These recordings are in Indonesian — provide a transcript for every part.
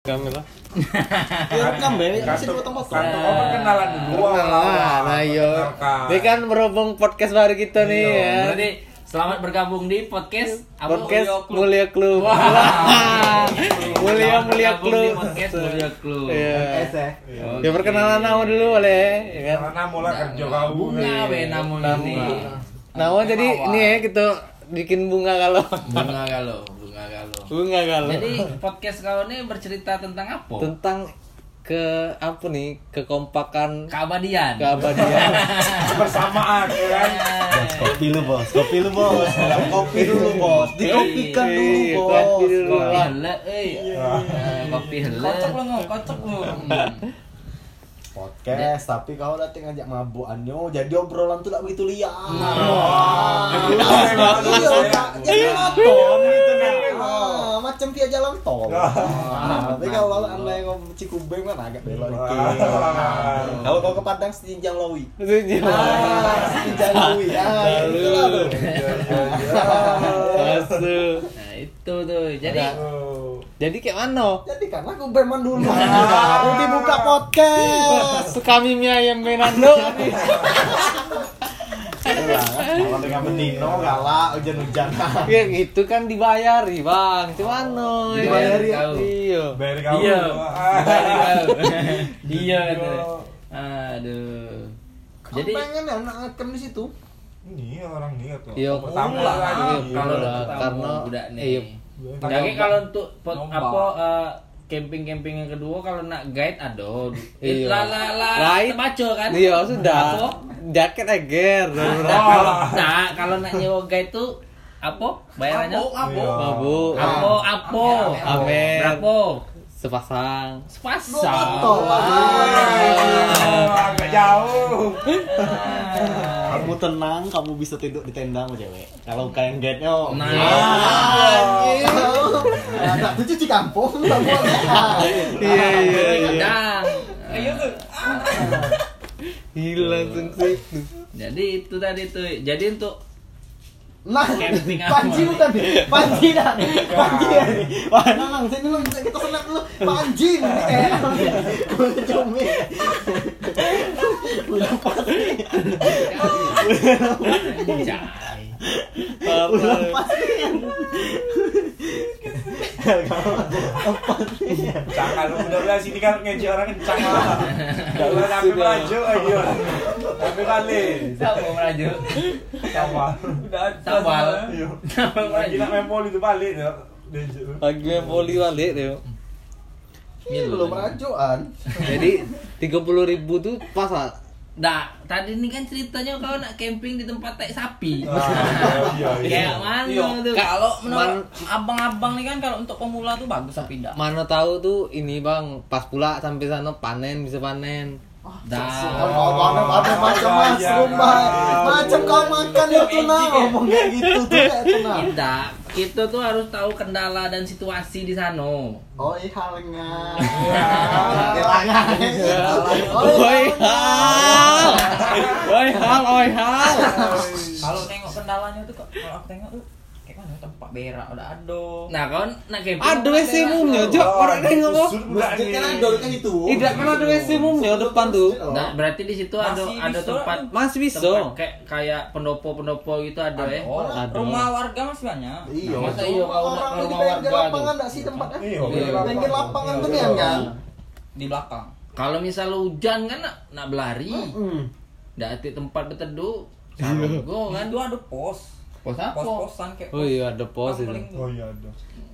Kami lah. Ya rekam be, sini oh, perkenalan dulu. Nah, nah. Perkenalkan. Ini kan berhubung podcast baru kita nih Iya, ya. Berarti selamat bergabung di podcast Podcast. Mulia Club. Mulia Selamat Mulia Club. Podcast Mulia Club. Iya. S ya. Ya perkenalan nama dulu boleh, ya kan? Karena mulai kerja kau. Bunga we namun ini. Nama jadi ini ya kita bikin bunga kalau. Bunga galau, bunga galau. Bunga kalau. Jadi podcast kau ini bercerita tentang apa? tentang ke apa nih kekompakan Keabadian. keabadian Bersamaan ya kan. Kopi lu bos, kopi lu bos, kopi dulu bos, dikopikan dulu Iya, bos. kopi dulu. Kopi hele, eh. Eh, Kopi hele. Kocok lu nggak? Kocok lu. Podcast, tapi kau datang ngajak mabukannya, jadi obrolan tuh tak begitu liar. Jadi motor gitu nih. Ah, Macam via jalan tol. Ah, Tapi kalau anda yang ngomong Cikubeng kan agak belok dikit. Kalau kau ke Padang setinjang Lawi. Ah, setinjang Lawi. Ah, itulah tuh. Nah, itu tuh. Jadi jadi kayak mana Jadi karena aku beman dulu. Baru dibuka podcast. Su kami mie ayam Benando Kalau dengan Benino galak hujan-hujanan. ya itu kan dibayari bang cuman Dibayari ya kau. iya Beri kau. Iya. Ah. Iya gitu. Aduh. Jadi Jadi pengen ya anak ngecam di situ. Ini orang nih tuh. Iya. Pertama. Iya, kalau karena budak nih. iya. Jadi kalau untuk apa eh, camping-camping yang kedua kalau nak guide ada. Iya. La la la. Lain. Baca kan? iya sudah Apa? jaket eger Nah, kalau nah, kalau nak nyewa guide tuh apa bayarannya? Apa? Iya. Babu Apa apa? Amer. Berapa? sepasang Sepasang. Agak jauh. Kamu tenang, kamu bisa tidur di tenda sama cewek. Kalau kalian guide nya, Nah. Nah, itu cuci kampung, nggak boleh. iya iya iya Kadang. Ayo tuh. Gila langsung situ Jadi itu tadi tuh. Jadi untuk Nah, Camping? Panji bukan nih, Panji dah nih, Panji ya nih. Wah, nang, sini lu kita senap dulu, Panji nih kayak, boleh cumi. Udah pasti, udah pasti. Apa sih? Kencang kalau udah bilang sini kan ngejek orang kencang lah. Kalau sampai maju ayo. Sampai kali. Siapa mau merajuk? Sama. Udah. Sambal. Iya. Siapa mau Lagi nak main poli itu balik ya. Lagi yang poli balik deh Ini belum rajuan. jadi tiga puluh ribu tuh pas. Nah, tadi ini kan ceritanya kau nak camping di tempat tai sapi. Ah, Iya iya. Kayak mana Iya. tuh? Kalau menurut abang-abang nih kan kalau untuk pemula tuh bagus tapi pindah. mana tahu tuh ini bang pas pula sampai sana panen bisa panen Dah. Oh, ada ada macam mushroom, Bang. Macam kau makan itu nah, ngomong kayak gitu tuh kayak itu nah. Tidak, kita tuh harus tahu kendala dan situasi di sana. Oh, ihalnya. Oi hal, Kalau tengok kendalanya tuh kalau aku tengok tuh kayak mana tempat berak udah ada. Nah, kau nak camping. Ada WC mumnya, Jok. Orang nengok kok. Masjid kan ada kan itu. Tidak kan ada WC mumnya depan tuh. Nah, berarti di situ ada ada tempat Masih bisa. tempat kayak kayak pendopo-pendopo gitu ada ya. Oh, Ada. rumah warga masih banyak. Iya, Masa iya di rumah warga lapangan enggak sih tempatnya? Iya, Iya. Pinggir lapangan Iya, tuh iya, nih kan. Di belakang. Kalau misal hujan kan nak, nak berlari, ndak ada tempat berteduh. Sarunggo kan. Itu ada pos. Pos apa? Pos-posan kayak Oh iya ada pos itu. Oh iya ada.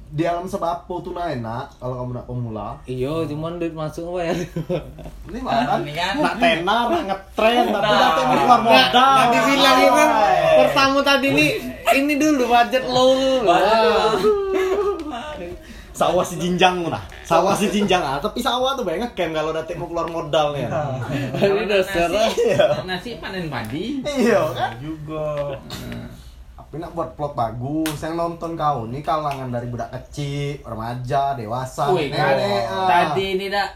Di alam sebapo tuh nah enak kalau kamu nak pemula. Iya, cuman duit masuk apa ya? Ini malah Ini kan. nak tenar, nak ngetren, tapi datang keluar Nggak, modal. tadi bilang ini kan pertama tadi ini ini dulu budget low dulu. Ah. Sawah si jinjang nah. Sawah si jinjang ah, tapi sawah tuh banyak camp kalau datang mau keluar modal nih. Ini dasar lah. nasi, nasi panen padi. Iya kan? Juga. Tapi nak buat plot bagus, yang nonton kau nih kalangan dari budak kecil, remaja, dewasa, Wih, nenek, ah. tadi ini dak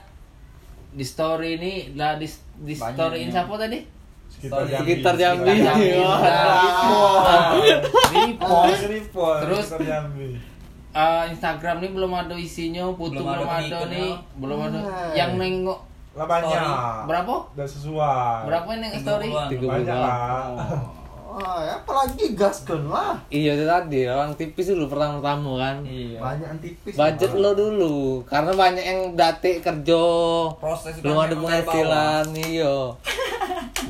di story ini lah di di storyin ini. siapa tadi? Sekitar Jambi. Sekitar Jambi. Jambi. Wah. Nah, Report. Report. Report. Terus? Sekitar Jambi. Eh, Instagram nih belum ada isinya, Putu Belum belum, ada ada nih, belum ada. Yang nengok Lah banyak. Story. berapa? Udah sesuai. Berapa yang story? 30-an. Tiga puluh Banyak lah. Wah, ya apalagi gaskan lah. Iya itu tadi orang tipis dulu pertama-tama kan. Iya. Banyak tipis. Budget lo dulu karena banyak yang datik kerja Proses belum kan ada penghasilan iya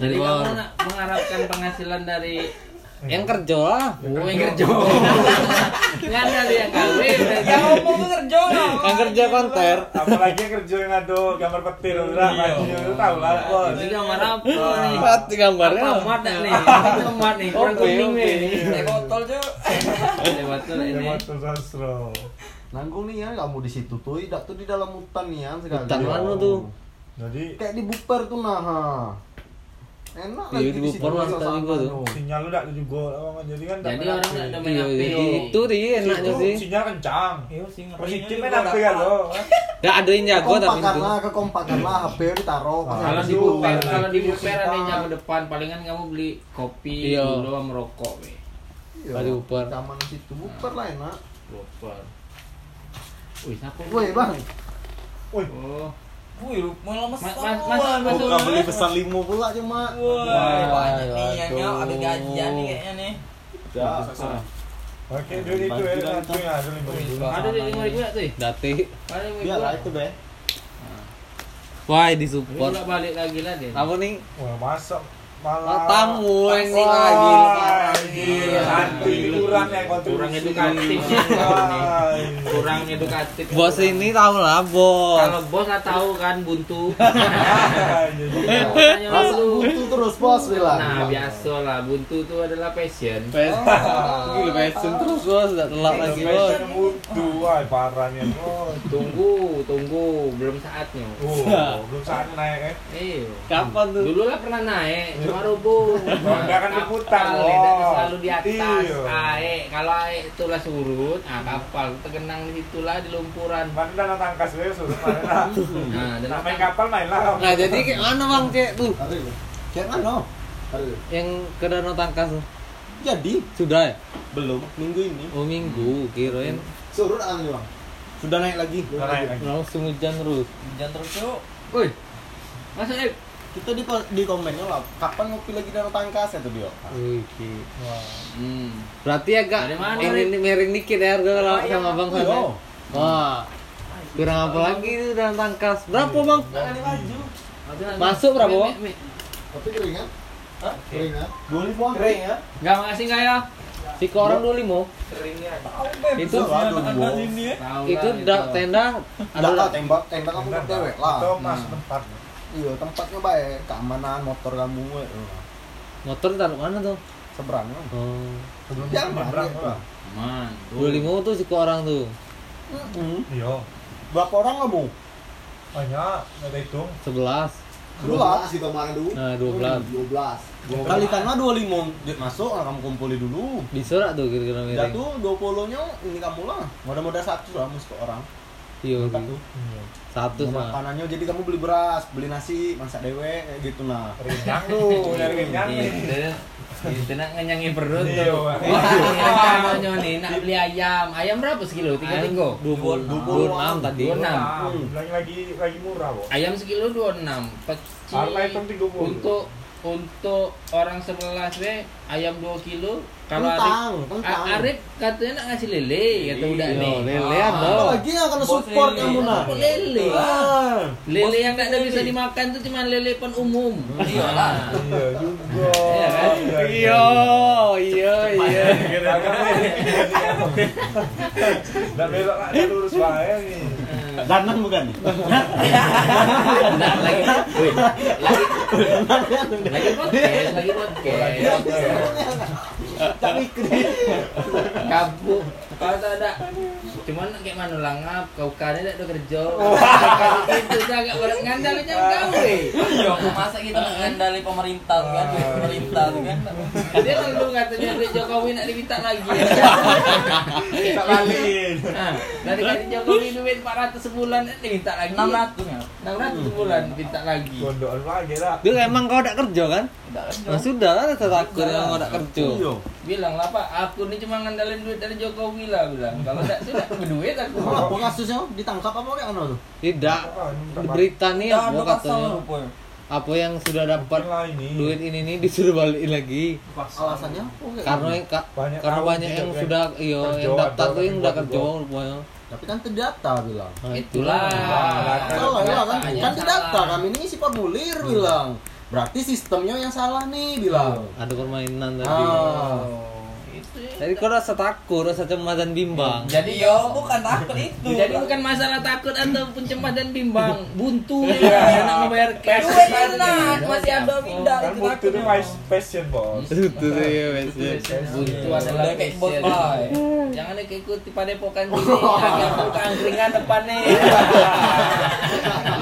Jadi kamu nak mengharapkan penghasilan dari yang kerja lah Oh, yang kerja. Nggak ada yang kawin. Yang ngomong kerja dong. yang kerja konter Apalagi kerja yang ada gambar petir udah itu tahu lah bos. Ini gambar apa nih? mati gambarnya Tomat dah nih. Ini Tomat nih. Kurang kuning nih. Naik botol cuy. Ini betul Ini ini. motor sastro. Nanggung nih ya kamu di situ tuh, tidak tuh di dalam hutan nih ya sekali. Hutan mana tuh? Jadi Kayak di buper tuh nah. Enak Iya, lagi di di mantap suasana juga tuh. sinyal udah ada juga Bang. jadi kan Jadi orang nggak ada main iya HP. itu sih enaknya sih Sinyal kencang. Iya sih. Positif main HP kan lo. ya ada yang jago tapi itu lah, kekompakan lah HP ditaruh. Ah. Kalau di buper, ada kalau di video buper ada yang jago depan, palingan kamu beli kopi Iya. dulu sama rokok, weh. Iya, Di buper. Zaman situ buper lah enak. Buper. Wih, siapa? Woi bang, Wih, Oh, Wih, lu mau lemes Mas- semua. mas- mas- mas- bukan beli pesan limo pula cuma. Wah, banyak nih yang nyok habis gajian nih kayaknya nih. Ya. Oke, duit itu ya ya, ada lima ribu. ada di lima ribu ya tuh? dati Ada lima ribu. Biarlah itu be. wah di Ini support udah balik lagi lah dia. apa nih Wah, masa Oh, malah tamu Wah, lagi Iya, santuy kurang ya. Kurang edukatif. Kurang edukatif. bos ini tahu lah bos Kalau bos lah tahu kan buntu. Masa dulu. butuh terus bos bilang. Nah, biasa lah buntu itu adalah passion. Pes, gila passion terus bos, nggak telat lagi bos. Fashion mutu, wah parah nih bos. Tunggu, tunggu, belum saatnya. Oh, belum saat naik kan? Iya. Kapan tuh? Dulu lah pernah naik, cuma rubuh. Roda kan Kapal, oh. selalu di atas. Iya. Ae, kalau ae itulah surut, nah kapal tergenang di situlah di lumpuran. Mana danau tangkas ya, suruh mana lah. Nah, dan Nah, main kapal main lah. Nah jadi mana bang cek tuh Kayak mana? yang ke danau tangkas? Jadi Sudah ya? belum minggu ini. Oh minggu, kirain Surut angin bang. Sudah naik lagi. Sudah naik lagi. langsung hujan terus. Jangan terus cuy. Woi, masuk. Kita di di komennya lah. Kapan ngopi lagi danau tangkas ya tuh dia? Ki- Wah. Hmm. Berarti agak Dari mana, ini miring dikit ya harga kalau sama bang San. ya? Iya. Wah, kurang apa lagi itu danau tangkas? Berapa bang? Masuk, berapa, Bang? Tapi keringat? Hah? Keringat? Dua ribuan kering ya? Enggak makasih enggak ya? Si orang dua lima. Itu ya. Itu lah, da, tenda Ada lah tembak, tembak kamu Benar, dewek Itu lah. mas Nah. tempat. Iya, tempatnya baik, keamanan motor kamu we. motor taruh mana tuh? Seberang. Oh, Sebelum Ya, lah. Aman. dua lima tuh si orang tuh. Hmm. Iya. Berapa orang kamu? Banyak, nggak ada hitung. Sebelas. Dua sih kemarin dulu. Nah, dua belas. Dua belas. Kalikanlah dua lima masuk lah kamu kumpuli dulu. Bisa nggak tuh kira-kira miring? Jatuh dua puluhnya ini kamu lah. Modal-modal satu lah mesti orang. Iya, gitu. Iya. satu sama. Makanannya jadi kamu beli beras, beli nasi, masak dewe kayak gitu nah. Kenyang tuh, nyari kenyang nih. Itu, nak ngenyangi perut Iya, tuh. Rencananya nih nak beli ayam. Ayam berapa sekilo? Tiga tinggo. Dua puluh Dua puluh enam tadi. Dua enam. Lagi lagi lagi murah. Ayam sekilo dua enam. Peci. Harga hitung 30. Untuk untuk orang sebelas we ayam 2 kilo. Kalau Arif, Arif katanya nak ngasih lele kata udah Iya, nih. lele Ah. ada. Apalagi yang akan Bos support lele. kamu nah. Kok lele? Ah. Lele yang tak ada bisa dimakan tuh cuma lele pan umum. Iya lah. Iya juga. Iya? Iya, iya, iya. Dan belok ada lurus wae nih. Danan bukan nih? Nah, lagi, lagi, lagi podcast, lagi podcast. Tak mikir. Kalau tak ada, cuman kayak mana langap, kau kan tidak ada kerja. Itu agak berat ngandalnya kau eh. Yo, masa kita nak ngendali pemerintah kan, duit pemerintah kan. Dia lalu katanya duit Jokowi nak diminta lagi. Tak lalin. Nah, dari kali Jokowi duit 400 sebulan nak diminta lagi. 600 ya. 600 sebulan minta lagi. Gondokan lagi lah. Dia emang kau tak kerja kan? Kan. Nah sudah lah takut yang kau tak kerja. Iya. Bilang lah Pak, aku ini cuma ngandalin duit dari Jokowi lah bilang. Kalau enggak sudah berduit aku. Oh, apa kasusnya? Ditangkap apa kayak mana tuh? Tidak. Di berita nih apa katanya. Apa yang sudah dapat duit ini nih disuruh balikin lagi. Alasannya Karena yang Banyak karena banyak yang kan. sudah Kerja, yang daftar tuh yang udah kerja rupanya. Tapi kan terdata bilang. Nah, Itulah. Salah ya kan? Kan salah. kami ini isi formulir bilang. Berarti sistemnya yang salah nih bilang. Ada permainan tadi. Itu. Jadi kau rasa takut, rasa cemas dan bimbang. Jadi Yo, bukan takut itu. Jadi bukan masalah takut ataupun cemas dan bimbang, buntu ya, nak membayar cash. Duit enak, masih ada pindah Kan itu bukti itu takut. my passion bos. Itu ya wes. Buntu adalah passion. Jangan ikuti pada pokan gini, agak buka angkringan depannya.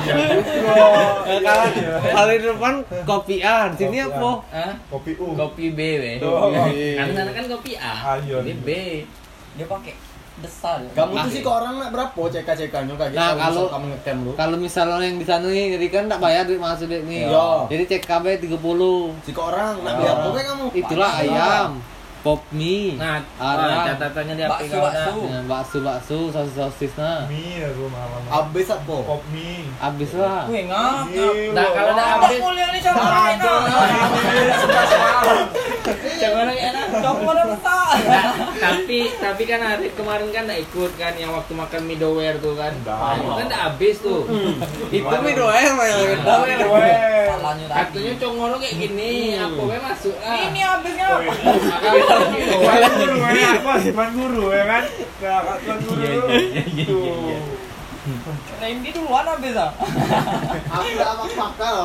Eh, Kalau kali depan kopi A, di sini apa? Hah? Kopi U. Kopi B, we. Oh. Kan sana kan kopi A. Ini B. Dia pakai besar. Kamu tuh sih ke orang nak berapa CK-CK-nya kayak gitu Nah, kalau kalau- kamu ngecamp lu. Kalau misalnya yang di sana nih, jadi kan tak bayar duit masuk duit nih. Iya. Jadi cek KB 30. Si ke orang nak Oh. beli apa kamu? Itulah ayam, pop mie, Nah, arang, ah, catatannya di HP Bakso, kau bakso. bakso bakso, sosis sosis nah. Mie aku malam. Abis apa? Pop mie. Abis lah. Wih, ngap. Nah, kalau dah Ada habis, mulia nih sama orang enak. coba lagi enak. Coba besar. Nah, tapi tapi kan Arif kemarin kan nggak ikut kan yang waktu makan mie dower tuh kan. Nah, itu kan udah habis tuh. Itu mie doer mah yang doer. Salahnya tadi. Kartunya congoro kayak gini, apa we masuk lah. Ini habisnya. Tuan guru ya, apa sih tuan guru ya kan? Nah, tuan guru. Iya, iya, iya, iya, Tuh. iya. Randy duluan habis ah. Aku udah amak pakal.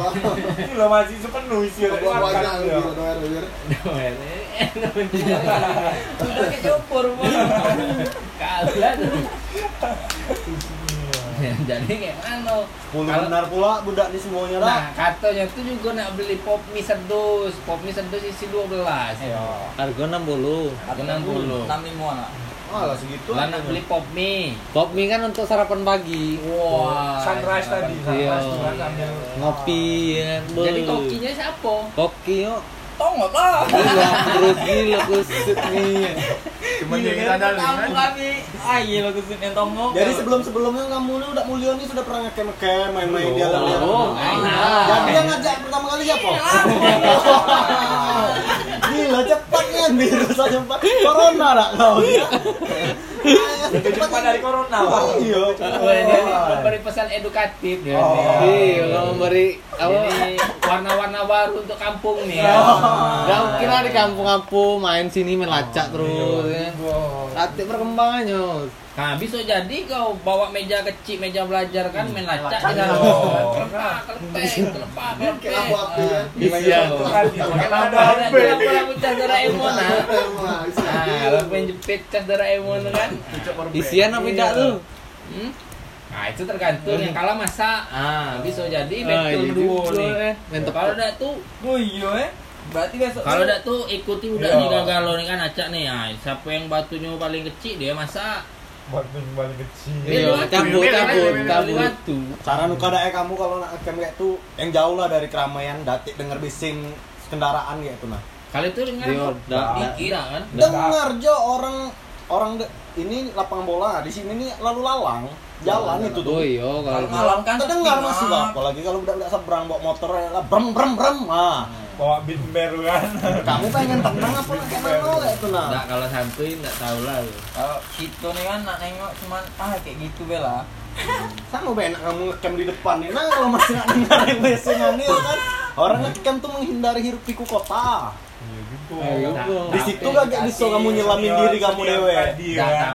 Ini lo masih sepenuh isi Buat makan. banyak ya. gitu doer doer. Bener. Udah kayak jopor. Jadi kayak mana? Puluh Kalau- benar pula budak nih semuanya dah. Nah, katanya tuh juga nak beli pop mie sedus. Pop mie sedus isi 12. Iya. Harga 60. Harga 60. Enam lima lah. Malah segitu. Lah nak beli pop mie. Pop mie kan untuk sarapan pagi. Wah. Sunrise tadi, Iya. kan Ngopi ya. kan. Jadi kokinya siapa? Koki yo. Tongok lah. Gila, terus gila kusut nih. Cuma dia kita ada Kamu kami. Ayo lo ke sini tongok. Jadi sebelum-sebelumnya kamu nih udah mulia nih sudah pernah ngecamp-ngecamp main-main di alam liar. Oh, enak. Jadi yang ngajak pertama kali siapa? Gila cepatnya virus aja Pak. Corona dak kau ya. lebih cepat dari corona. Pak. Iya. Wah, dia nih memberi pesan edukatif ya. Oh. Iya, memberi apa? Warna-warna baru untuk kampung nih. ya. Gak mungkin lah di kampung-kampung main sini main lacak terus ya. Latih perkembangannya. Nah, bisa jadi kau bawa meja kecil, meja belajar kan main lacak di dalam. Oh. Kelepak, kelepek, kelepak, Kayak kelepek. api-api ya. Iya. Pakai ada Ada HP. ada lampu cas Doraemon nah. Nah, lampu yang jepit cas Doraemon kan. Isian apa tidak tuh? Hmm? Nah, itu tergantung yang kalah masak. Ah, bisa jadi Ah, betul iya juga, nih. eh. Main. Kalau enggak tuh Oh iya eh. Berarti besok. kalau enggak tuh ikuti udah Iya. nih gagal lo nih kan acak nih. Ah, siapa yang batunya paling kecil dia masak. Buat paling kecil. Iya, batu. cabut, Dia cabut. batu. Cara nuka dae kamu kalau nak ngecamp kayak tuh yang jauh lah dari keramaian datik denger bising kendaraan kayak tuh nah. Kali itu dengar dikit dah kan. Dengar jo orang orang ini lapangan bola di sini nih lalu lalang jalan itu tuh. Oh iya, kalau Kalau malam kan Terdengar masih apalagi kalau udah seberang bawa motor ya lah brem brem brem. Ah, Bawa beat baru kan. kamu pengen tenang apa nak kayak mana kayak itu nah. Enggak kalau santuy enggak tahu lah. lu. Kalau kita nih kan nak nengok cuman ah kayak gitu bela. Sama benak kamu ngecamp di depan nih. Nah, kalau masih nggak dengar yang biasanya nih kan. Orang ngecamp tuh menghindari hiruk pikuk kota. Iya gitu. Ayo, Di situ gak bisa kamu nyelamin diri kamu dewe. Kan.